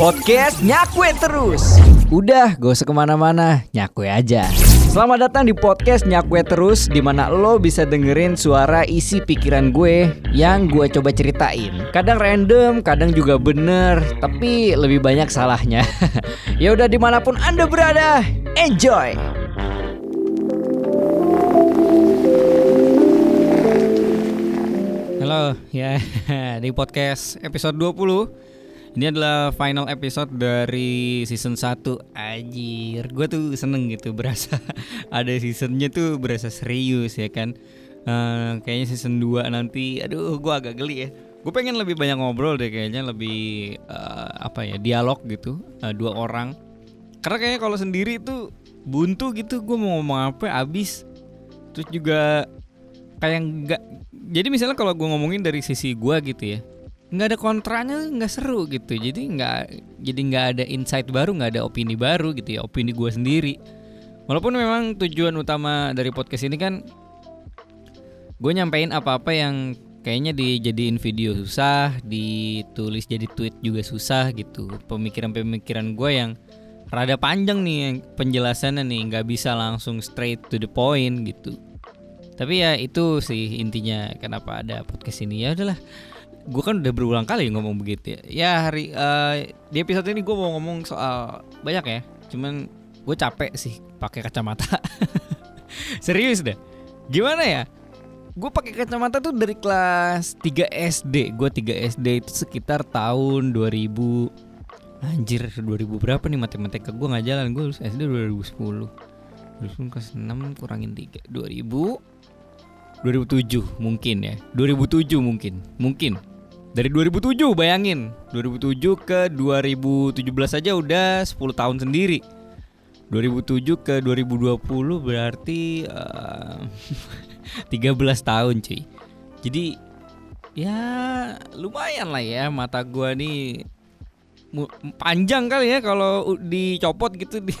Podcast Nyakwe Terus. Udah gak usah ke mana-mana. Nyakwe aja. Selamat datang di podcast Nyakwe Terus Di mana lo bisa dengerin suara isi pikiran gue Yang gue coba ceritain. Kadang random, kadang juga bener Tapi lebih banyak salahnya. Ya udah di mana pun anda berada Enjoy! Halo, ya di podcast episode 20 Ini adalah final episode dari season 1 Anjir, gue tuh seneng gitu berasa Ada seasonnya tuh berasa serius ya kan? Eh, Kayaknya season 2 nanti, aduh gue agak geli ya. Gue pengen lebih banyak ngobrol deh kayaknya lebih eh, apa ya dialog gitu eh, Dua orang. Karena kayaknya kalau sendiri tuh buntu gitu gue mau ngomong apa abis. Terus juga kayak nggak jadi misalnya kalau gue ngomongin dari sisi gue gitu ya nggak ada kontranya nggak seru gitu. Jadi nggak jadi nggak ada insight baru nggak ada opini baru gitu ya opini gue sendiri. Walaupun memang tujuan utama dari podcast ini kan gue nyampein apa-apa yang kayaknya dijadiin video susah ditulis jadi tweet juga susah gitu. Pemikiran-pemikiran gue yang rada panjang nih penjelasannya nih nggak bisa langsung straight to the point gitu. Tapi ya itu sih intinya kenapa ada podcast ini. Ya udahlah gue kan udah berulang kali ngomong begitu ya. Ya hari eh, di episode ini gue mau ngomong soal banyak ya. Cuman gue capek sih pakai kacamata. Serius deh. Gimana ya? Gue pakai kacamata tuh dari kelas 3 SD gue 3 SD itu sekitar tahun 2000 anjir 2000 berapa nih matematika gue nggak jalan. Gue lulus SD 2010 lulus kelas 6 kurangin 3 2000 2007 mungkin ya. 2007 mungkin. Mungkin. Dari 2007 bayangin. 2007 ke 2017 aja udah 10 tahun sendiri. 2007 ke 2020 berarti eh, 13 tahun cuy. Jadi ya lumayan lah ya mata gua nih. Panjang kali ya kalau dicopot gitu. Di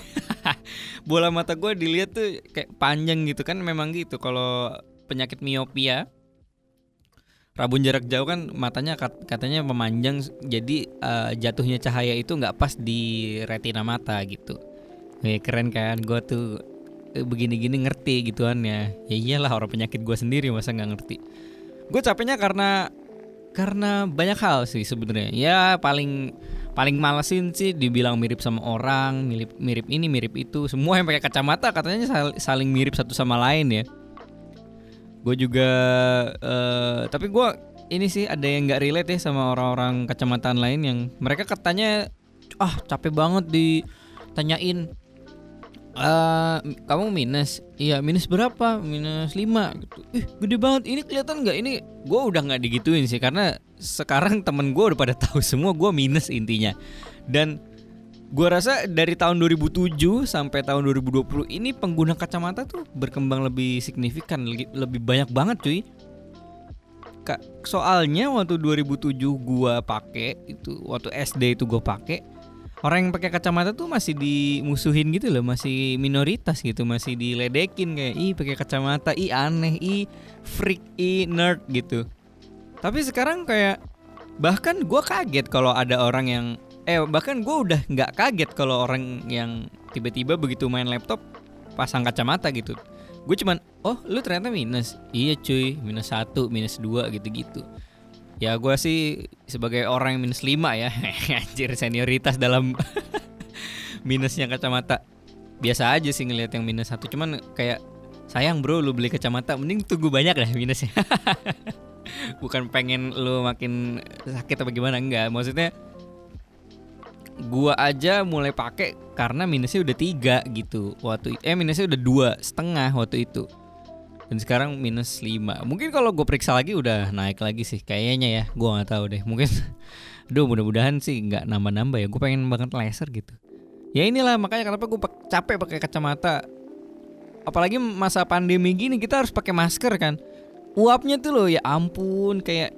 bola mata gua dilihat tuh kayak panjang gitu kan memang gitu. Kalau penyakit miopia. Rabun jarak jauh kan matanya kat- katanya memanjang jadi eh, jatuhnya cahaya itu nggak pas di retina mata gitu. Keren kan? Gua tuh eh, begini-gini ngerti gituan ya ya iyalah orang penyakit gua sendiri masa nggak ngerti. Gue capeknya karena karena banyak hal sih sebenarnya. Ya paling paling malesin sih dibilang mirip sama orang mirip mirip ini mirip itu. Semua yang pakai kacamata katanya sal- saling mirip satu sama lain ya gue juga eh, tapi gue ini sih ada yang nggak relate ya sama orang-orang kacamataan lain yang mereka katanya ah capek banget ditanyain. Eh kamu minus? Iya minus berapa? Minus 5 gitu. Ih gede banget. Ini kelihatan nggak? Ini gue udah nggak digituin sih karena sekarang temen gue udah pada tahu semua gue minus intinya. Dan gue rasa dari tahun 2007 sampai tahun 2020 ini pengguna kacamata tuh berkembang lebih signifikan lebih, banyak banget cuy. Kak, soalnya waktu 2007 gua pakai itu waktu SD itu gue pakai orang yang pakai kacamata tuh masih dimusuhin gitu loh masih minoritas gitu masih diledekin kayak ih pakai kacamata ih aneh ih freak ih nerd gitu. Tapi sekarang kayak bahkan gua kaget kalau ada orang yang eh bahkan gue udah nggak kaget kalau orang yang tiba-tiba begitu main laptop pasang kacamata gitu. Gue cuman oh lu ternyata minus. Iya cuy minus satu minus dua gitu-gitu. Ya gue sih sebagai orang yang minus 5 ya anjir senioritas dalam minusnya kacamata. Biasa aja sih ngelihat yang minus satu cuman kayak sayang bro lu beli kacamata mending tunggu banyak dah minusnya. Bukan pengen lu makin sakit apa gimana enggak. Maksudnya gua aja mulai pakai karena minusnya udah tiga gitu. Waktu eh minusnya udah dua setengah waktu itu. Dan sekarang minus 5 mungkin kalau gue periksa lagi udah naik lagi sih kayaknya ya. Gua nggak tahu deh. Mungkin Duh mudah-mudahan sih nggak nambah-nambah ya. Gue pengen banget laser gitu. Ya inilah makanya kenapa gue capek pakai kacamata. Apalagi masa pandemi gini kita harus pakai masker kan. Uapnya tuh loh ya ampun kayak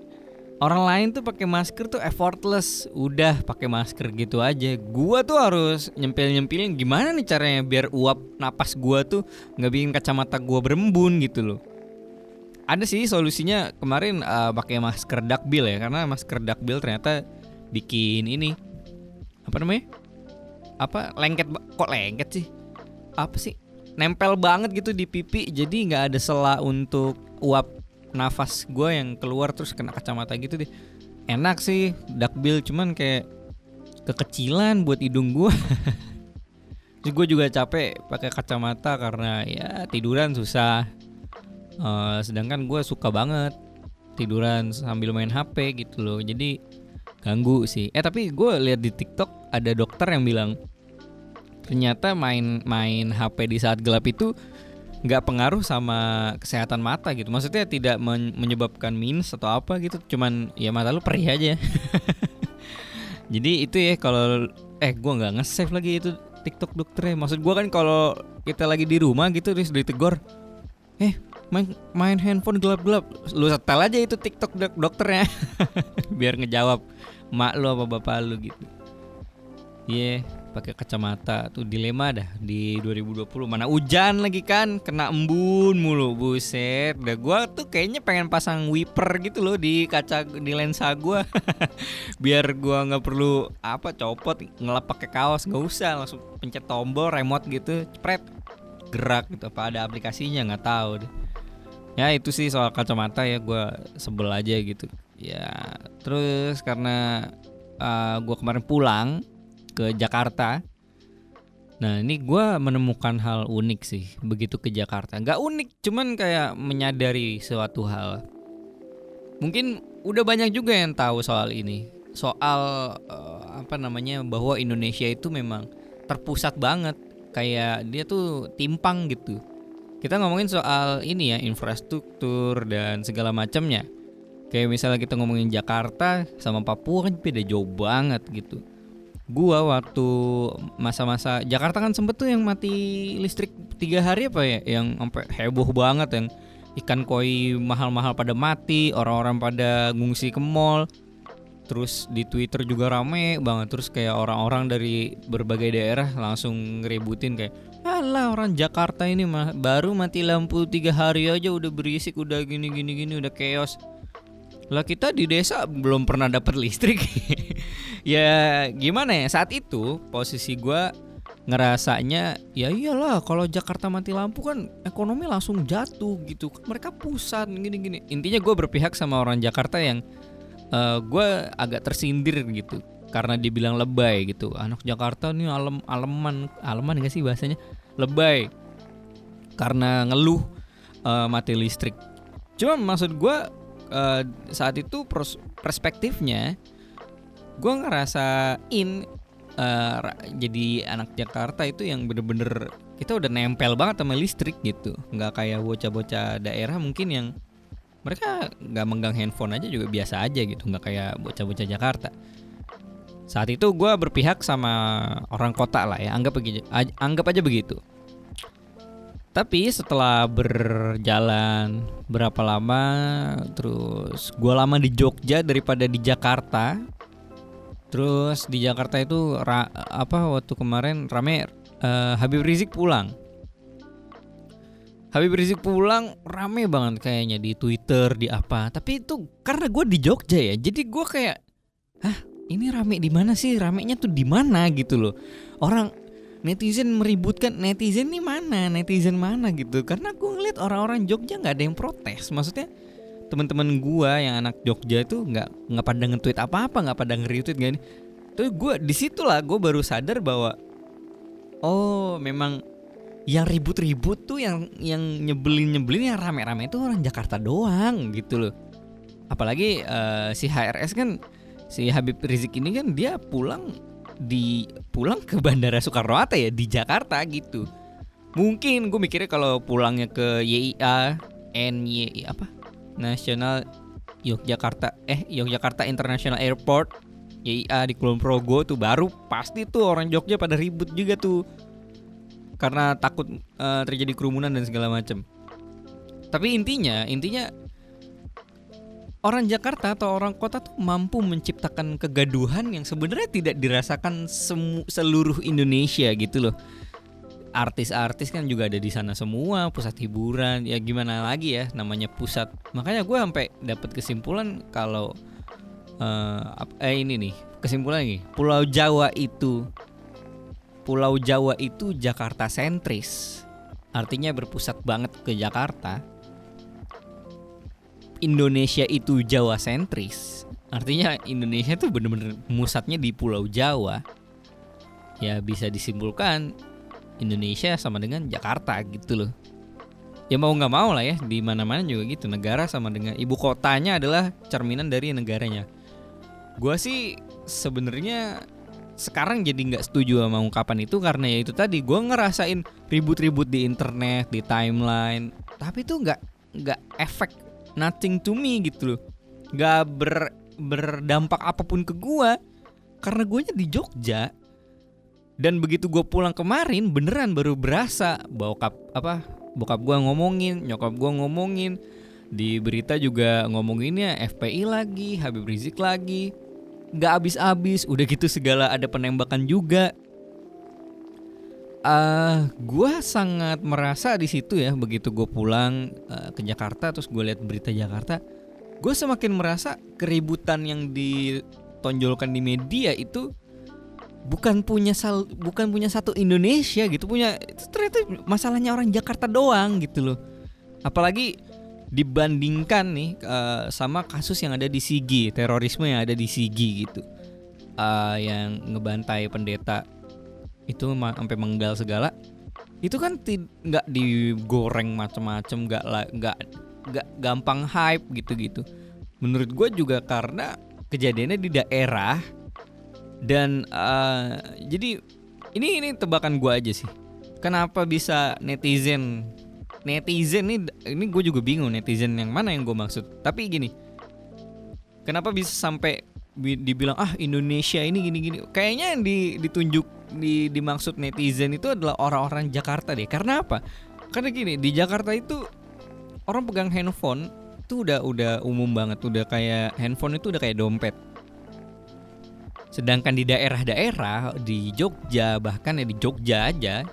orang lain tuh pakai masker tuh effortless. Udah pakai masker gitu aja. Gua tuh harus nyempil nyempilin gimana nih caranya biar uap napas gua tuh nggak bikin kacamata gua berembun gitu loh. Ada sih solusinya kemarin eh, pakai masker duckbill ya karena masker duckbill ternyata bikin ini apa namanya? Apa lengket kok lengket sih? Apa sih? Nempel banget gitu di pipi jadi nggak ada sela untuk uap nafas gue yang keluar terus kena kacamata gitu deh enak sih dakbil cuman kayak kekecilan buat hidung gue Terus gue juga capek pakai kacamata karena ya tiduran susah. Uh, sedangkan gue suka banget tiduran sambil main HP gitu loh. Jadi ganggu sih. Eh tapi gue lihat di TikTok ada dokter yang bilang ternyata main main HP di saat gelap itu nggak pengaruh sama kesehatan mata gitu. Maksudnya tidak men menyebabkan minus atau apa gitu. Cuman ya mata lu perih aja. Jadi itu ya kalau eh gue nggak nge-save lagi itu TikTok dokternya. Maksud gue kan kalau kita lagi di rumah gitu terus ditegor, eh main main handphone gelap-gelap, lu setel aja itu TikTok dok dokternya, biar ngejawab mak lu apa bapak lu gitu. Iya, yeah, pakai kacamata tuh dilema dah di 2020. Mana hujan lagi kan, kena embun mulu, buset. Dah gua tuh kayaknya pengen pasang wiper gitu loh di kaca di lensa gua. Biar gua nggak perlu apa copot ngelap pakai kaos, nggak usah langsung pencet tombol remote gitu, cepret gerak gitu apa ada aplikasinya nggak tahu deh. Ya itu sih soal kacamata ya gua sebel aja gitu. Ya terus karena uh, gua kemarin pulang ke Jakarta. Nah ini gue menemukan hal unik sih begitu ke Jakarta. Gak unik, cuman kayak menyadari suatu hal. Mungkin udah banyak juga yang tahu soal ini. Soal uh, apa namanya bahwa Indonesia itu memang terpusat banget. Kayak dia tuh timpang gitu. Kita ngomongin soal ini ya infrastruktur dan segala macamnya. Kayak misalnya kita ngomongin Jakarta sama Papua kan beda jauh banget gitu gua waktu masa-masa Jakarta kan sempet tuh yang mati listrik tiga hari apa ya? Yang sampai heboh banget yang ikan koi mahal-mahal pada mati orang-orang pada ngungsi ke mall. Terus di Twitter juga rame banget terus kayak orang-orang dari berbagai daerah langsung ngeributin kayak alah orang Jakarta ini mah baru mati lampu tiga hari aja udah berisik udah gini gini gini udah chaos lah kita di desa belum pernah dapat listrik. Ya gimana ya? Saat itu posisi gue ngerasanya ya iyalah kalau Jakarta mati lampu kan ekonomi langsung jatuh gitu. Mereka pusat gini-gini. Intinya gue berpihak sama orang Jakarta yang uh, eh, gue agak tersindir gitu. Karena dibilang lebay gitu. Anak Jakarta nih alem aleman aleman gak sih bahasanya? Lebay. Karena ngeluh uh, mati listrik. Cuma maksud gue uh, saat itu perspektifnya gue ngerasa in uh, jadi anak Jakarta itu yang bener-bener kita udah nempel banget sama listrik gitu. Nggak kayak bocah-bocah daerah mungkin yang mereka nggak megang handphone aja juga biasa aja gitu nggak kayak bocah-bocah Jakarta. Saat itu gue berpihak sama orang kota lah ya anggap begitu anggap aja begitu tapi setelah berjalan berapa lama, terus gue lama di Jogja daripada di Jakarta. Terus di Jakarta itu ra, apa waktu kemarin rame uh, Habib Rizik pulang. Habib Rizik pulang rame banget kayaknya di Twitter di apa. Tapi itu karena gue di Jogja ya, jadi gue kayak, hah ini rame di mana sih? Ramenya tuh di mana gitu loh. Orang netizen meributkan netizen nih mana? Netizen mana? gitu. Karena gue ngeliat orang-orang Jogja nggak ada yang protes. Maksudnya teman-teman gue yang anak Jogja itu nggak nggak pada nge-tweet apa-apa nggak pada nge-retweet gak nih tuh gue di situlah gue baru sadar bahwa oh memang yang ribut-ribut tuh yang yang nyebelin nyebelin yang rame-rame itu orang Jakarta doang gitu loh. Apalagi uh, si HRS kan si Habib Rizik ini kan dia pulang di pulang ke Bandara Soekarno Hatta ya di Jakarta gitu. Mungkin gue mikirnya kalau pulangnya ke YIA NY apa? National Yogyakarta eh Yogyakarta International Airport YIA di Kulon Progo tuh baru pasti tuh orang Jogja pada ribut juga tuh karena takut uh, terjadi kerumunan dan segala macam. Tapi intinya intinya orang Jakarta atau orang kota tuh mampu menciptakan kegaduhan yang sebenarnya tidak dirasakan seluruh Indonesia gitu loh. Artis-artis kan juga ada di sana semua, pusat hiburan, ya gimana lagi ya namanya pusat. Makanya gue sampai dapat kesimpulan kalau uh, eh ini nih kesimpulan lagi, Pulau Jawa itu Pulau Jawa itu Jakarta sentris. Artinya berpusat banget ke Jakarta. Indonesia itu Jawa sentris. Artinya Indonesia tuh bener-bener musatnya di Pulau Jawa. Ya bisa disimpulkan Indonesia sama dengan Jakarta gitu loh. Ya mau nggak mau lah ya di mana-mana juga gitu. Negara sama dengan ibu kotanya adalah cerminan dari negaranya. Gua sih sebenarnya sekarang jadi nggak setuju sama ungkapan itu karena ya itu tadi gue ngerasain ribut-ribut di internet di timeline tapi itu nggak nggak efek nothing to me gitu loh. Nggak ber berdampak apa pun ke gue karena gue di Jogja. Dan begitu gue pulang kemarin beneran baru berasa bokap apa bokap gue ngomongin nyokap gue ngomongin. Di berita juga ngomonginnya FPI lagi Habib Rizik lagi. Nggak habis-habis udah gitu segala ada penembakan juga uh, gue sangat merasa di situ ya begitu gue pulang uh, ke Jakarta terus gue lihat berita Jakarta gue semakin merasa keributan yang ditonjolkan di media itu bukan punya sal bukan punya satu Indonesia gitu punya ternyata masalahnya orang Jakarta doang gitu loh. Apalagi dibandingkan nih uh, sama kasus yang ada di Sigi terorisme yang ada di Sigi gitu. Uh, yang ngebantai pendeta itu sampai menggal segala. Itu kan nggak digoreng macem-macem nggak nggak nggak gampang hype gitu-gitu. Menurut gue juga karena kejadiannya di daerah dan uh, jadi ini ini tebakan gue aja sih. Kenapa bisa netizen netizen nih ini gue juga bingung netizen yang mana yang gue maksud. Tapi gini kenapa bisa sampai dibilang ah Indonesia ini gini gini kayaknya yang di, ditunjuk di dimaksud netizen itu adalah orang-orang Jakarta deh. Karena apa? Karena gini di Jakarta itu orang pegang handphone itu udah udah umum banget. Udah kayak handphone itu udah kayak dompet. Sedangkan di daerah-daerah di Jogja bahkan ya di Jogja aja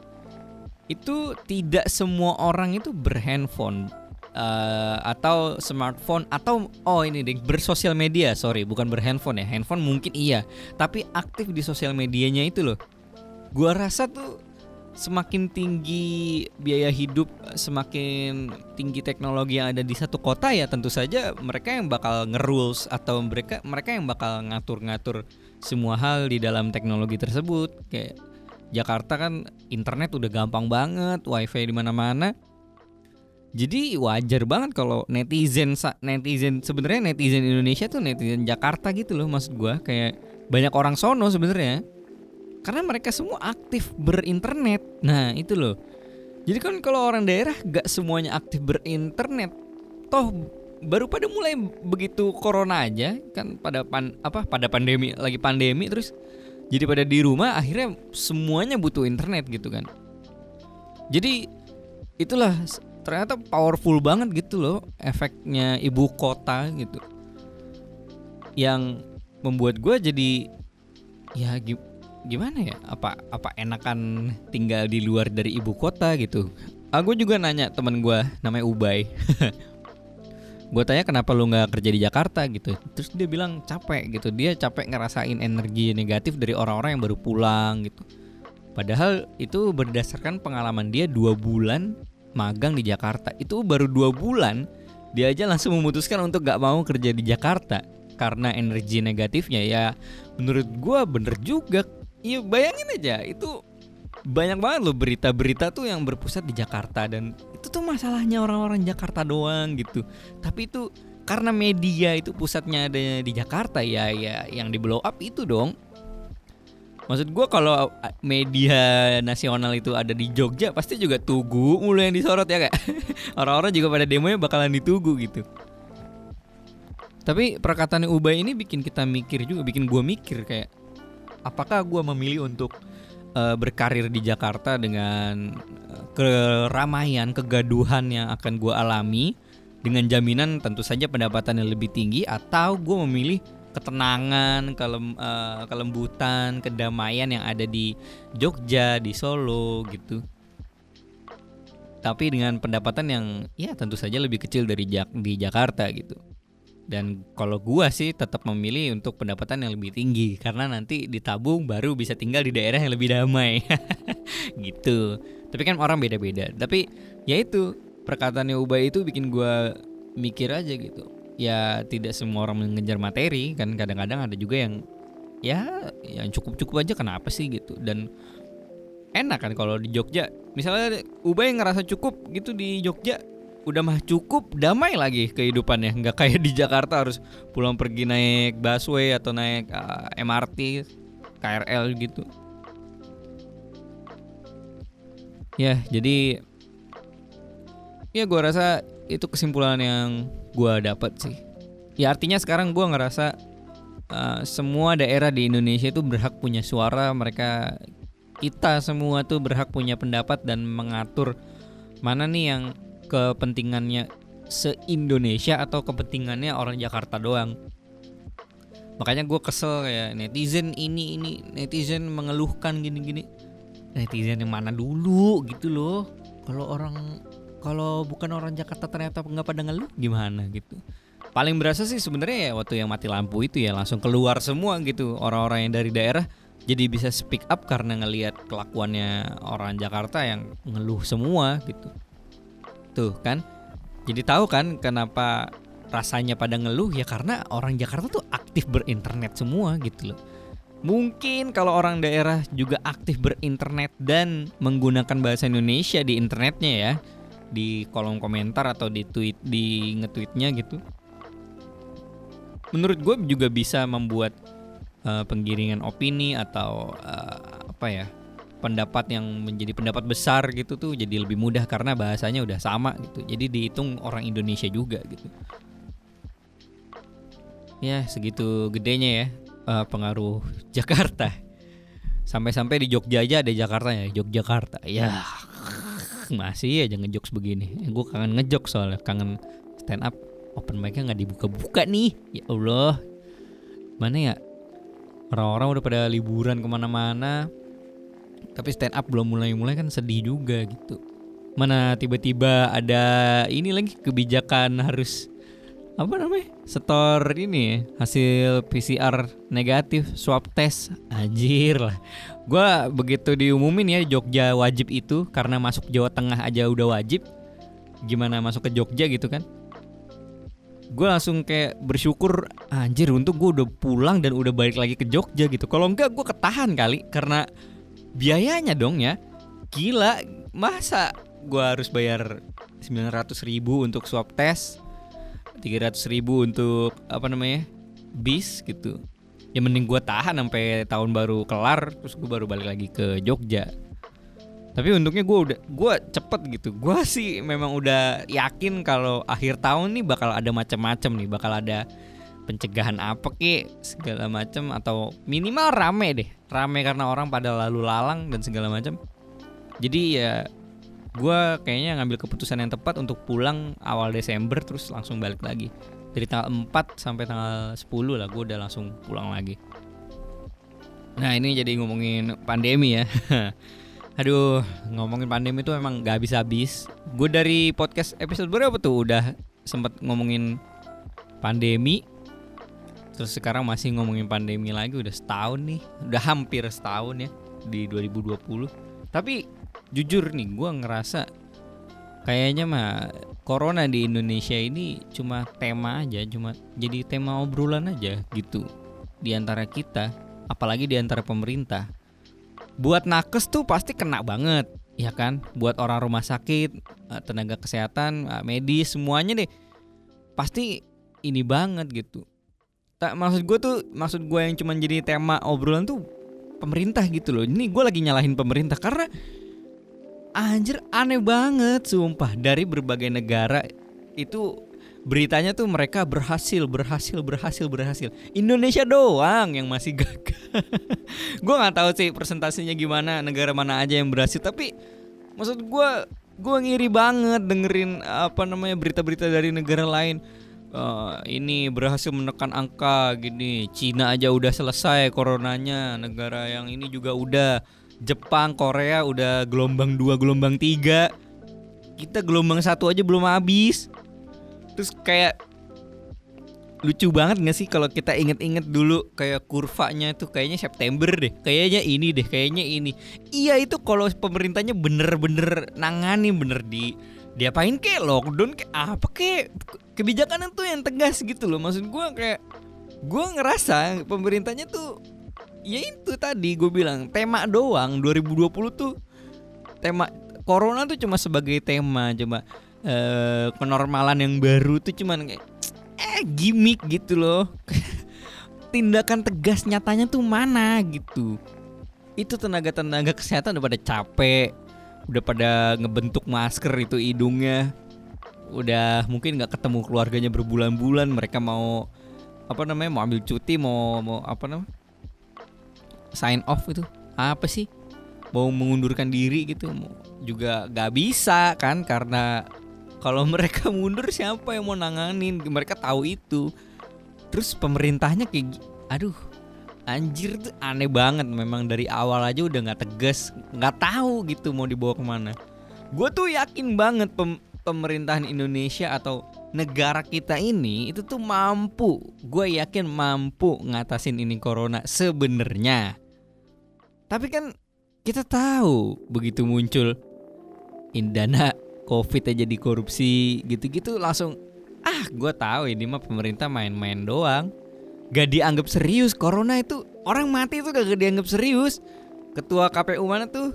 itu tidak semua orang itu berhandphone. Uh, atau smartphone atau oh ini deh bersosial media. Sorry bukan berhandphone ya. Handphone mungkin iya tapi aktif di sosial medianya itu loh gua rasa tuh semakin tinggi biaya hidup semakin tinggi teknologi yang ada di satu kota ya tentu saja mereka yang bakal ngerules atau mereka mereka yang bakal ngatur-ngatur semua hal di dalam teknologi tersebut kayak Jakarta kan internet udah gampang banget, wifi di mana-mana. Jadi wajar banget kalau netizen netizen sebenarnya netizen Indonesia tuh netizen Jakarta gitu loh maksud gua kayak banyak orang sono sebenarnya. Karena mereka semua aktif berinternet. Nah, itu loh. Jadi kan kalau orang daerah gak semuanya aktif berinternet. Toh baru pada mulai begitu corona aja kan pada pan apa pada pandemi lagi pandemi terus jadi pada di rumah akhirnya semuanya butuh internet gitu kan jadi itulah ternyata powerful banget gitu loh efeknya ibu kota gitu yang membuat gue jadi ya gimana ya? Apa apa enakan tinggal di luar dari ibu kota gitu? Aku ah, juga nanya teman gue namanya Ubay. Gue tanya kenapa lu nggak kerja di Jakarta? gitu. Terus dia bilang capek gitu. Dia capek ngerasain energi negatif dari orang-orang yang baru pulang gitu. Padahal itu berdasarkan pengalaman dia dua bulan magang di Jakarta. Itu baru dua bulan dia aja langsung memutuskan untuk gak mau kerja di Jakarta. Karena energi negatifnya ya menurut gue bener juga Iya bayangin aja itu banyak banget loh berita-berita tuh yang berpusat di Jakarta dan itu tuh masalahnya orang-orang Jakarta doang gitu. Tapi itu karena media itu pusatnya ada di Jakarta ya ya yang di blow up itu dong. Maksud gue kalau media nasional itu ada di Jogja pasti juga Tugu mulai yang disorot ya kayak orang-orang juga pada demonya bakalan ditugu gitu. Tapi perkataan Ubay ini bikin kita mikir juga, bikin gue mikir kayak apakah gue memilih untuk uh, berkarir di Jakarta dengan uh, keramaian, kegaduhan yang akan gue alami dengan jaminan tentu saja pendapatan yang lebih tinggi atau gue memilih ketenangan, kelem, uh, kelembutan, kedamaian yang ada di Jogja, di Solo gitu. Tapi dengan pendapatan yang ya tentu saja lebih kecil dari di Jakarta gitu. Dan kalau gua sih tetap memilih untuk pendapatan yang lebih tinggi. Karena nanti ditabung baru bisa tinggal di daerah yang lebih damai. Gitu. Tapi kan orang beda-beda. Tapi ya itu perkataannya Ubay itu bikin gua mikir aja gitu. Ya tidak semua orang mengejar materi kan. Kadang-kadang ada juga yang ya yang cukup-cukup aja kenapa sih gitu. Dan enak kan kalau di Jogja. Misalnya Ubay ngerasa cukup gitu di Jogja udah mah cukup damai lagi kehidupannya. Nggak kayak di Jakarta harus pulang pergi naik busway atau naik uh, eh, MRT KRL gitu. Ya jadi ya gue rasa itu kesimpulan yang gue dapat sih. Ya artinya sekarang gue ngerasa uh, semua daerah di Indonesia itu berhak punya suara. Mereka kita semua tuh berhak punya pendapat dan mengatur mana nih yang kepentingannya se-Indonesia atau kepentingannya orang Jakarta doang. Makanya gue kesel kayak netizen ini ini netizen mengeluhkan gini-gini. Netizen yang mana dulu gitu loh. Kalau orang kalau bukan orang Jakarta ternyata nggak pada ngeluh gimana gitu. Paling berasa sih sebenarnya ya waktu yang mati lampu itu ya langsung keluar semua gitu orang-orang yang dari daerah jadi bisa speak up karena ngelihat kelakuannya orang Jakarta yang ngeluh semua gitu. Tuh kan. Jadi tahu kan kenapa rasanya pada ngeluh ya karena orang Jakarta tuh aktif berinternet semua gitu loh. Mungkin kalau orang daerah juga aktif berinternet dan menggunakan bahasa Indonesia di internetnya ya, di kolom komentar atau di tweet di nge-tweetnya gitu. Menurut gue juga bisa membuat uh, penggiringan opini atau uh, apa ya pendapat yang menjadi pendapat besar gitu tuh jadi lebih mudah karena bahasanya udah sama gitu. Jadi dihitung orang Indonesia juga gitu. Ya segitu gedenya ya uh, pengaruh Jakarta. Sampai-sampai di Jogja aja ada Jakarta ya, Yogyakarta. Ya masih aja ngejokes begini. Gue kangen ngejok soalnya, kangen stand up open mic-nya nggak dibuka-buka nih. Ya Allah, mana ya? Orang-orang udah pada liburan ke mana-mana, tapi stand up belum mulai-mulai kan sedih juga gitu. Mana tiba-tiba ada ini lagi kebijakan harus apa namanya setor ini ya, hasil PCR negatif swab test. Anjir lah. Gue begitu diumumin ya Jogja wajib itu karena masuk Jawa Tengah aja udah wajib gimana masuk ke Jogja gitu kan. Gue langsung kayak bersyukur anjir untuk gue udah pulang dan udah balik lagi ke Jogja gitu. Kalau enggak gue ketahan kali karena biayanya dong ya. Gila masa gue harus bayar 900 ribu untuk swab test 300 ribu untuk apa namanya bis gitu. Ya mending gue tahan sampai tahun baru kelar terus gue baru balik lagi ke Jogja. Tapi untungnya gue udah gue cepet gitu. Gue sih memang udah yakin kalau akhir tahun nih bakal ada macam-macam nih bakal ada pencegahan apa ki segala macam atau minimal rame deh. Rame karena orang pada lalu lalang dan segala macam jadi ya gue kayaknya ngambil keputusan yang tepat untuk pulang awal Desember terus langsung balik lagi. Dari tanggal 4 sampai tanggal 10 lah gue udah langsung pulang lagi. Nah ini jadi ngomongin pandemi ya. Aduh, ngomongin pandemi itu emang gak habis-habis. Gue dari podcast episode berapa tuh? Udah sempet ngomongin pandemi, Terus sekarang masih ngomongin pandemi lagi udah setahun nih, udah hampir setahun ya di 2020. Tapi jujur nih, gue ngerasa kayaknya mah corona di Indonesia ini cuma tema aja, cuma jadi tema obrolan aja gitu di antara kita, apalagi di antara pemerintah. Buat nakes tuh pasti kena banget, ya kan? Buat orang rumah sakit, eh, tenaga kesehatan, eh, medis semuanya deh pasti ini banget gitu tak maksud gue tuh maksud gue yang cuma jadi tema obrolan tuh pemerintah gitu loh. Ini gue lagi nyalahin pemerintah karena anjir aneh banget sumpah. Dari berbagai negara itu beritanya tuh mereka berhasil berhasil berhasil berhasil. Indonesia doang yang masih gagal. Gue nggak tahu sih presentasinya gimana negara mana aja yang berhasil. Tapi maksud gue gue ngiri banget dengerin apa namanya berita-berita dari negara lain uh, ini berhasil menekan angka gini. Cina aja udah selesai coronanya. Negara yang ini juga udah Jepang Korea udah gelombang dua gelombang tiga. Kita gelombang satu aja belum habis. Terus kayak lucu banget gak sih kalau kita inget-inget dulu kayak kurvanya tuh kayaknya September deh. Kayaknya ini deh kayaknya ini. Iya itu kalau pemerintahnya bener-bener nangani bener di diapain kayak lockdown kayak apa kayak kebijakan itu yang tegas gitu loh. Maksud gue kayak gue ngerasa pemerintahnya tuh ya itu tadi gue bilang tema doang. 2020 tuh tema corona tuh cuma sebagai tema cuma eh, kenormalan yang baru tuh cuman kayak eh gimmick gitu loh. Tindakan tegas nyatanya tuh mana gitu. Itu tenaga-tenaga kesehatan udah pada capek udah pada ngebentuk masker itu hidungnya udah mungkin nggak ketemu keluarganya berbulan-bulan mereka mau apa namanya mau ambil cuti mau mau apa namanya sign off itu apa sih? Mau mengundurkan diri gitu juga gak bisa kan karena kalau mereka mundur siapa yang mau nanganin? Mereka tahu itu. Terus pemerintahnya kayak aduh anjir tuh aneh banget. Memang dari awal aja udah nggak tegas nggak tahu gitu mau dibawa ke mana. Gue tuh yakin banget pem pemerintahan Indonesia atau negara kita ini itu tuh mampu. Gue yakin mampu ngatasin ini corona sebenarnya. Tapi kan kita tahu begitu muncul indana covid aja di korupsi gitu-gitu langsung ah gue tahu ini mah pemerintah main-main doang. Gak dianggap serius corona itu orang mati itu gak dianggap serius. Ketua KPU mana tuh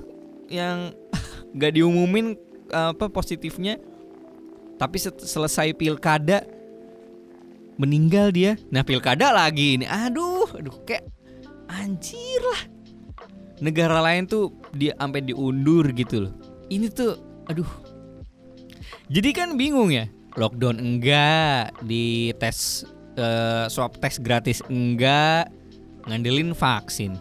yang gak diumumin apa positifnya tapi selesai pilkada meninggal dia nah pilkada lagi ini aduh aduh kayak anjir lah negara lain tuh dia sampai diundur gitu loh ini tuh aduh jadi kan bingung ya, lockdown enggak, di tes uh, swab tes gratis enggak, ngandelin vaksin.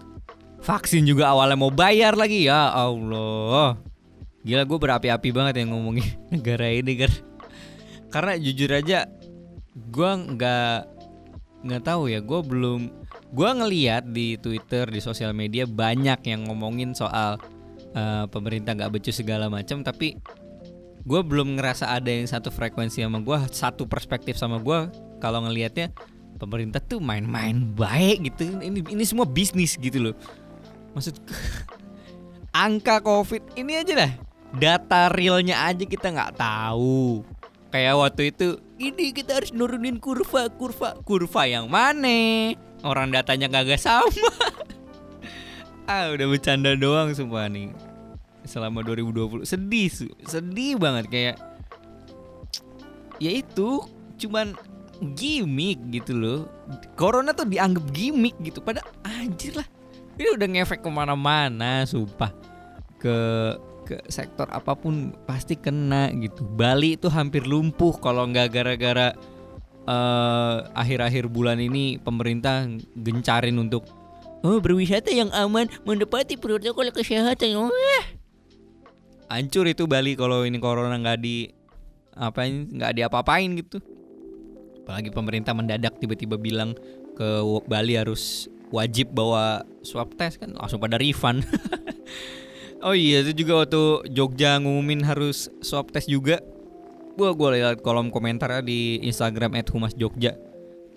Vaksin juga awalnya mau bayar lagi ya Allah. Gila gue berapi-api banget yang ngomongin negara ini kan. Karena jujur aja gue nggak nggak tahu ya gue belum gue ngeliat di Twitter di sosial media banyak yang ngomongin soal uh, pemerintah nggak becus segala macam tapi gue belum ngerasa ada yang satu frekuensi sama gue satu perspektif sama gue kalau ngelihatnya pemerintah tuh main-main baik gitu. Ini ini semua bisnis gitu loh. Maksud angka covid ini aja dah. Data realnya aja kita nggak tahu kayak waktu itu ini kita harus nurunin kurva kurva kurva yang mana? Orang datanya kagak sama. Ah udah bercanda doang semua nih. Selama 2020 sedih sedih banget kayak ya itu cuman gimmick gitu loh. Corona tuh dianggap gimmick gitu pada anjir lah. Ini udah ngefek ke mana-mana sumpah. Ke ke sektor apa pun pasti kena gitu. Bali itu hampir lumpuh kalau nggak gara-gara uh, akhir-akhir bulan ini pemerintah gencarin untuk oh berwisata yang aman mendapati protokol kesehatan. Oh, hancur itu Bali kalau ini corona nggak di apa nggak diapa-apain gitu. Apalagi pemerintah mendadak tiba-tiba bilang ke Bali harus wajib bawa swab test kan langsung pada refund oh iya itu juga waktu Jogja ngumumin harus swab test juga. Gua gua lihat kolom komentar di Instagram @humasjogja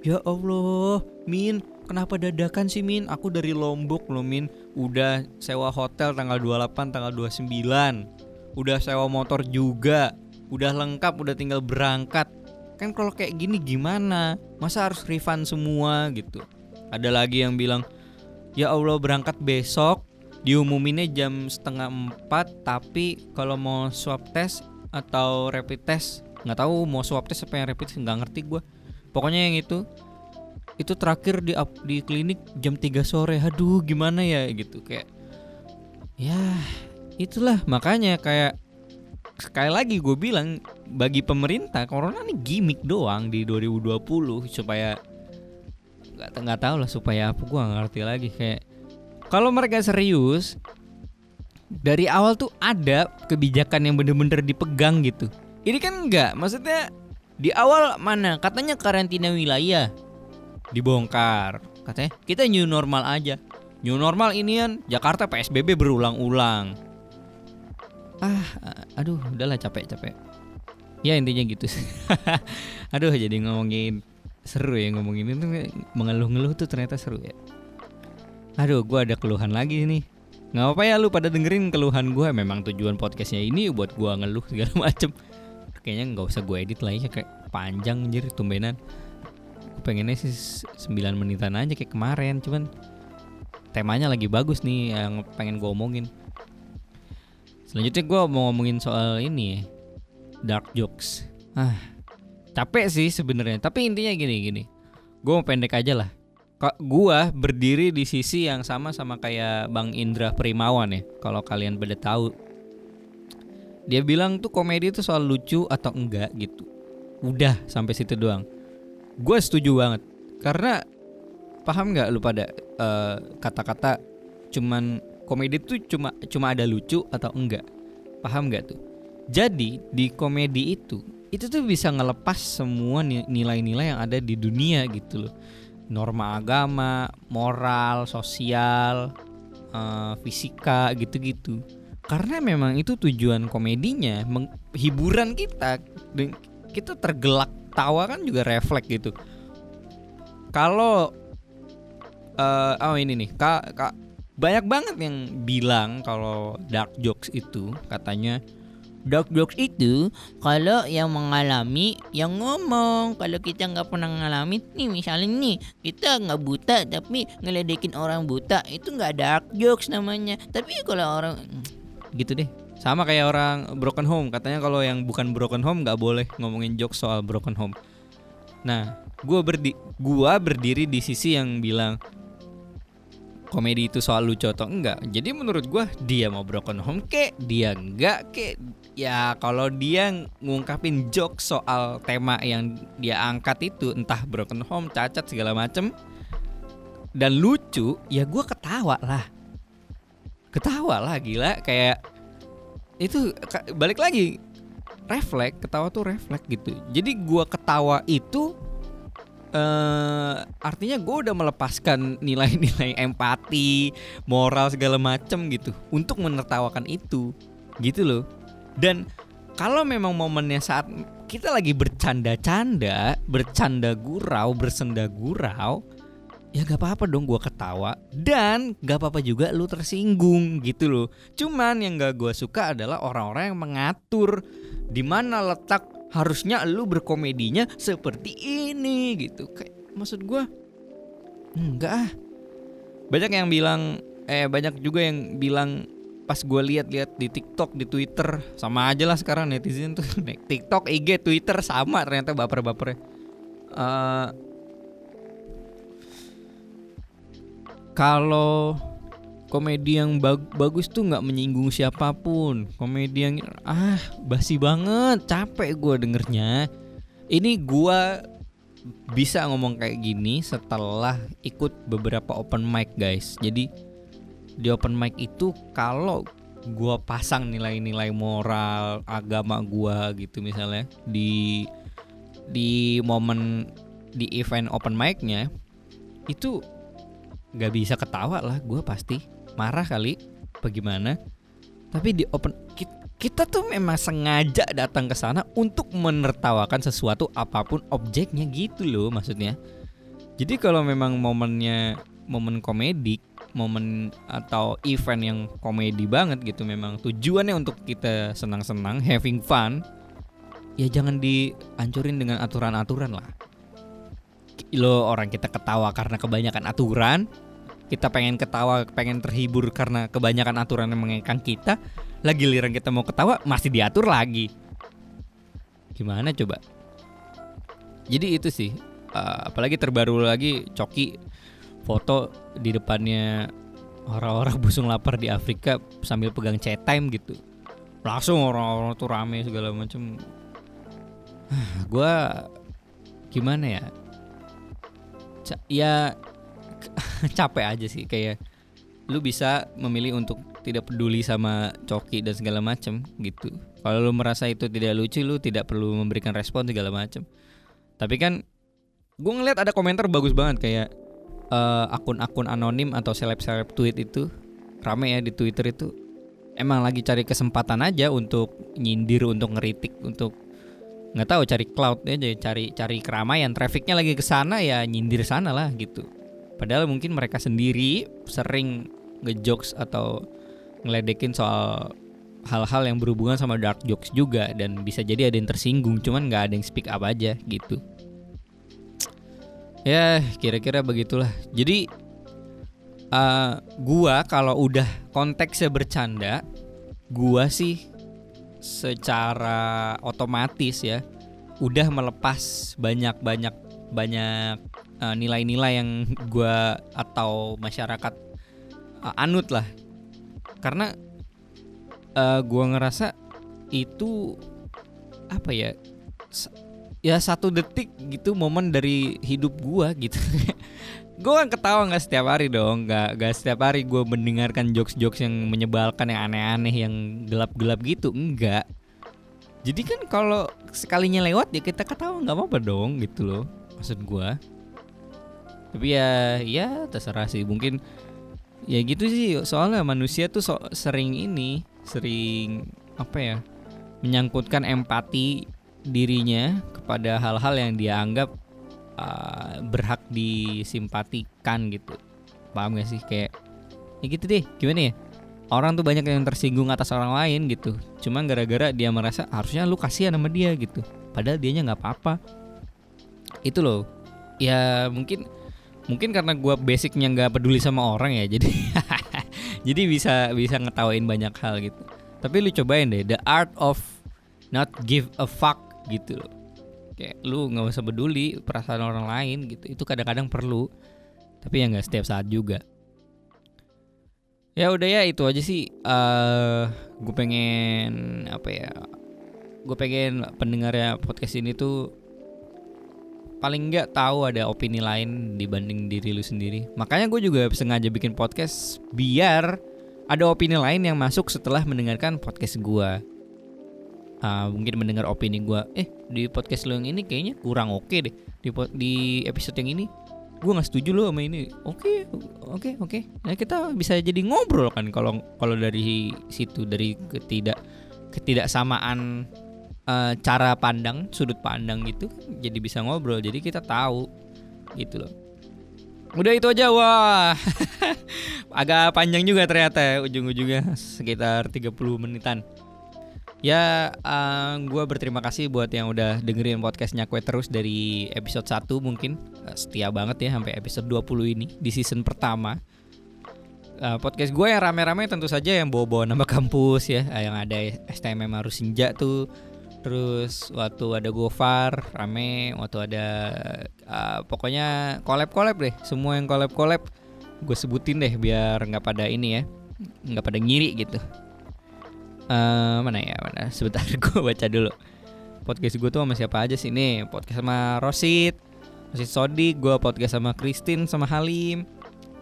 ya Allah Min kenapa dadakan sih Min? Aku dari Lombok loh Min. Udah sewa hotel tanggal 28 tanggal 29 udah sewa motor juga, udah lengkap, udah tinggal berangkat. Kan kalau kayak gini gimana? Masa harus refund semua gitu? Ada lagi yang bilang, ya Allah berangkat besok, diumuminnya jam setengah empat, tapi kalau mau swab test atau rapid test, nggak tahu mau swab test apa yang rapid nggak ngerti gue. Pokoknya yang itu itu terakhir di di klinik jam 3 sore. Aduh, gimana ya gitu kayak ya itulah makanya kayak sekali lagi gue bilang bagi pemerintah corona ini gimmick doang di 2020 supaya nggak nggak tahu lah supaya apa gue ngerti lagi kayak kalau mereka serius dari awal tuh ada kebijakan yang bener-bener dipegang gitu. Ini kan enggak maksudnya di awal mana? Katanya karantina wilayah. Dibongkar. Katanya kita new normal aja. New normal ini kan Jakarta PSBB berulang-ulang. Ah aduh udahlah capek capek. Ya intinya gitu sih. Aduh jadi ngomongin seru ya ngomongin itu mengeluh-ngeluh tuh ternyata seru ya aduh gue ada keluhan lagi nih. Nggak apa ya lu pada dengerin keluhan gue memang tujuan podcastnya ini buat gue ngeluh segala macem. Kayaknya nggak usah gue edit lah ya kayak panjang anjir tumbenan. Gue pengennya sih 9 menitan aja kayak kemarin cuman temanya lagi bagus nih yang pengen gue omongin. Selanjutnya gue mau ngomongin soal ini ya dark jokes. Ah capek sih sebenarnya tapi intinya gini gini. Gue mau pendek aja lah gua berdiri di sisi yang sama sama kayak Bang Indra Primawan ya kalau kalian pada tahu. Dia bilang tuh komedi itu soal lucu atau enggak gitu. Udah sampai situ doang. Gue setuju banget karena paham nggak lu pada uh, kata-kata cuman komedi tuh cuma cuma ada lucu atau enggak? Paham nggak tuh? Jadi di komedi itu itu tuh bisa ngelepas semua nilai-nilai yang ada di dunia gitu loh norma agama moral sosial uh, fisika gitu-gitu. Karena memang itu tujuan komedinya hiburan kita. Dan kita tergelak tawa kan juga refleks gitu. Kalau uh, oh ini nih kak kak banyak banget yang bilang kalau dark jokes itu katanya Dark jokes itu kalau yang mengalami yang ngomong. Kalau kita nggak pernah mengalami nih misalnya nih kita nggak buta tapi ngeledekin orang buta itu nggak dark jokes namanya. Tapi kalau orang gitu deh. Sama kayak orang broken home. Katanya kalau yang bukan broken home nggak boleh ngomongin jokes soal broken home. Nah gue berdi gua berdiri di sisi yang bilang komedi itu soal lucu atau enggak. Jadi menurut gue dia mau broken home kek, dia enggak kek. Ya kalau dia ngungkapin joke soal tema yang dia angkat itu entah broken home, cacat segala macem dan lucu, ya gue ketawa lah. Ketawa lah gila kayak itu balik lagi refleks ketawa tuh refleks gitu. Jadi gue ketawa itu uh, artinya gue udah melepaskan nilai-nilai empati, moral segala macem gitu untuk menertawakan itu, gitu loh. Dan kalau memang momennya saat kita lagi bercanda-canda, bercanda gurau, bersenda gurau, ya gak apa-apa dong gue ketawa. Dan gak apa-apa juga lu tersinggung gitu loh. Cuman yang gak gue suka adalah orang-orang yang mengatur di mana letak harusnya lu berkomedinya seperti ini gitu. Kayak maksud gue enggak ah. Banyak yang bilang eh banyak juga yang bilang pas gue lihat-lihat di TikTok di Twitter sama aja lah sekarang netizen tuh. TikTok IG Twitter sama ternyata baper-bapernya. Uh, kalau komedi yang bag bagus tuh nggak menyinggung siapa pun. Komedi yang ah basi banget capek gue dengernya. Ini gue bisa ngomong kayak gini setelah ikut beberapa open mic guys. Jadi di open mic itu kalau gue pasang nilai-nilai moral agama gue gitu misalnya di di momen di event open mic-nya itu nggak bisa ketawa lah gue pasti marah kali bagaimana tapi di open kita, tuh memang sengaja datang ke sana untuk menertawakan sesuatu apa pun objeknya gitu loh maksudnya. Jadi kalau memang momennya momen komedi momen atau event yang komedi banget gitu memang tujuannya untuk kita senang-senang having fun ya jangan dihancurin dengan aturan-aturan lah lo orang kita ketawa karena kebanyakan aturan kita pengen ketawa, pengen terhibur karena kebanyakan aturan yang mengekang kita, lagi liran kita mau ketawa masih diatur lagi. Gimana coba? Jadi itu sih, uh, apalagi terbaru lagi Coki foto di depannya orang-orang busung lapar di Afrika sambil pegang chat time gitu. Langsung orang-orang tuh rame segala macam. Gue gimana ya? ya capek aja sih kayak lu bisa memilih untuk tidak peduli sama coki dan segala macem gitu. Kalau lu merasa itu tidak lucu, lu tidak perlu memberikan respon segala macem. Tapi kan gue ngeliat ada komentar bagus banget kayak uh, akun-akun anonim atau seleb-seleb tweet itu rame ya di Twitter itu. Emang lagi cari kesempatan aja untuk nyindir, untuk ngeritik, untuk nggak tahu cari cloud aja cari cari keramaian. Trafficnya lagi ke sana ya nyindir sana lah gitu. Padahal mungkin mereka sendiri sering ngejokes atau ngeledekin soal hal-hal yang berhubungan sama dark jokes juga dan bisa jadi ada yang tersinggung cuman nggak ada yang speak up aja gitu ya kira-kira begitulah. Jadi uh, gua kalau udah konteksnya bercanda gua sih secara otomatis ya udah melepas banyak-banyak banyak uh, nilai-nilai yang gua atau masyarakat uh, anut lah. Karena uh, gua ngerasa itu apa ya ya satu detik gitu momen dari hidup gua gitu. Gue kan ketawa nggak setiap hari dong. Nggak nggak setiap hari gue mendengarkan jokes jokes yang menyebalkan yang aneh-aneh yang gelap-gelap gitu. Enggak jadi kan kalau sekalinya lewat ya kita ketawa nggak apa-apa dong gitu loh maksud gue tapi ya ya terserah sih. Mungkin ya gitu sih. Soalnya manusia tuh so, sering ini sering apa ya menyangkutkan empati dirinya kepada hal-hal yang dia anggap uh, berhak disimpatikan gitu. Paham gak sih? Kayak ya gitu deh gimana ya? Orang tuh banyak yang tersinggung atas orang lain gitu. Cuma gara-gara dia merasa harusnya lu kasihan sama dia gitu. Padahal dianya nggak apa-apa. Itu loh. Ya mungkin mungkin karena gue basicnya nggak peduli sama orang ya jadi jadi bisa bisa ngetawain banyak hal gitu. Tapi lu cobain deh the art of not give a fuck gitu loh. Kayak lu nggak usah peduli perasaan orang lain gitu. Itu kadang-kadang perlu tapi ya nggak setiap saat juga. Ya udah ya itu aja sih. Uh, eh, gue pengen apa ya gue pengen pendengarnya podcast ini tuh paling nggak tahu ada opini lain dibanding diri lu sendiri. Makanya gue juga sengaja bikin podcast biar ada opini lain yang masuk setelah mendengarkan podcast gue uh, mungkin mendengar opini gue eh di podcast lo yang ini kayaknya kurang oke okay deh. Di di episode yang ini gue nggak setuju lo sama ini. Oke okay, oke okay, oke. Okay. nah kita bisa jadi ngobrol kan kalau kalau dari situ dari ketidak ketidaksamaan uh, cara pandang sudut pandang gitu jadi bisa ngobrol. Jadi kita tahu gitu loh. Udah itu aja. Wah agak panjang juga ternyata ya, ujung-ujungnya sekitar 30 menitan Ya, uh, eh, gue berterima kasih buat yang udah dengerin podcastnya Kue terus dari episode 1 mungkin. Uh, Setia banget ya sampai episode 20 ini di season pertama. Uh, Podcast gue yang rame-rame tentu saja yang bawa-bawa nama kampus ya Yang ada STMM harus senja tuh. Terus waktu ada Gofar rame. Waktu ada uh, pokoknya collab-collab deh Semua yang collab-collab gue sebutin deh biar nggak pada ini ya nggak pada ngiri gitu uh, mana ya mana? Sebentar gue baca dulu. Podcast gue tuh sama siapa aja sih? Nih podcast sama Rosit Rosit Sodi gue podcast sama Christine sama Halim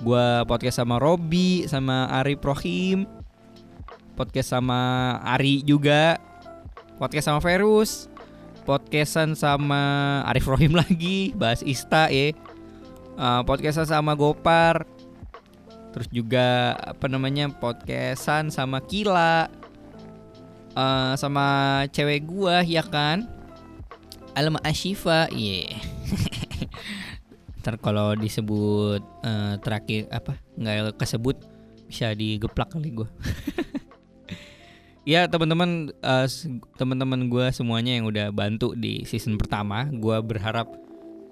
gue podcast sama Robi sama Ari Prohim podcast sama Ari juga podcast sama Verus podcastan sama Arif Rohim lagi bahas Ista ya. Uh, podcastan sama Gopar terus juga apa namanya podcastan sama Kila uh, sama cewek gua ya kan? Alma Ashifa iya. Yeah. ntar kalau disebut uh, terakhir apa? Nggak kesebut bisa digeplak kali gua. Ya teman-teman uh, teman-teman gue semuanya yang udah bantu di season pertama gue berharap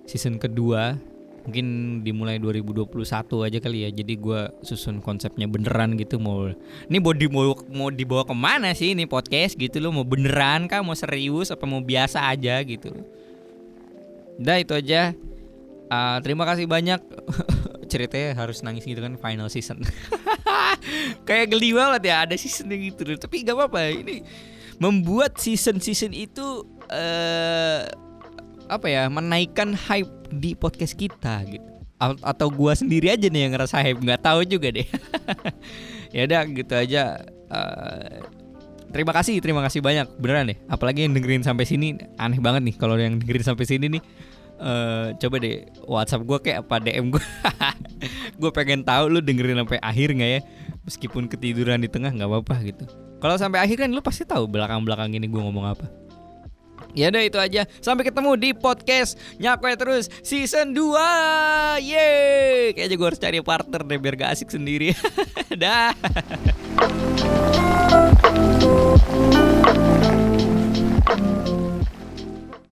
season kedua mungkin dimulai 2021 aja kali ya. Jadi gue susun konsepnya beneran gitu mau ini mau dibawa mau dibawa ke mana sih ini podcast gitu loh? Mau beneran kah? Mau serius apa mau biasa aja gitu? Udah itu aja. Uh, terima kasih banyak. Ceritanya harus nangis gitu kan final season. Kayak geli banget ya ada seasonnya gitu tapi gak apa-apa ini membuat season season itu uh, apa ya menaikkan hype di podcast kita gitu. Atau gua sendiri aja nih yang ngerasa hype nggak tahu juga deh. Ya udah gitu aja. Uh, terima kasih terima kasih banyak. Beneran deh apalagi yang dengerin sampai sini aneh banget nih kalau yang dengerin sampai sini nih. Uh, coba deh WhatsApp gue kayak apa DM gue gue pengen tahu lu dengerin sampai akhir nggak ya? Meskipun ketiduran di tengah nggak apa-apa gitu. Kalau sampai akhir kan lu pasti tahu belakang belakang ini gue ngomong apa Ya udah itu aja. Sampai ketemu di podcast Nyakwe Terus season 2. Yeay. Kayaknya gue harus cari partner deh biar gak asik sendiri. Dah.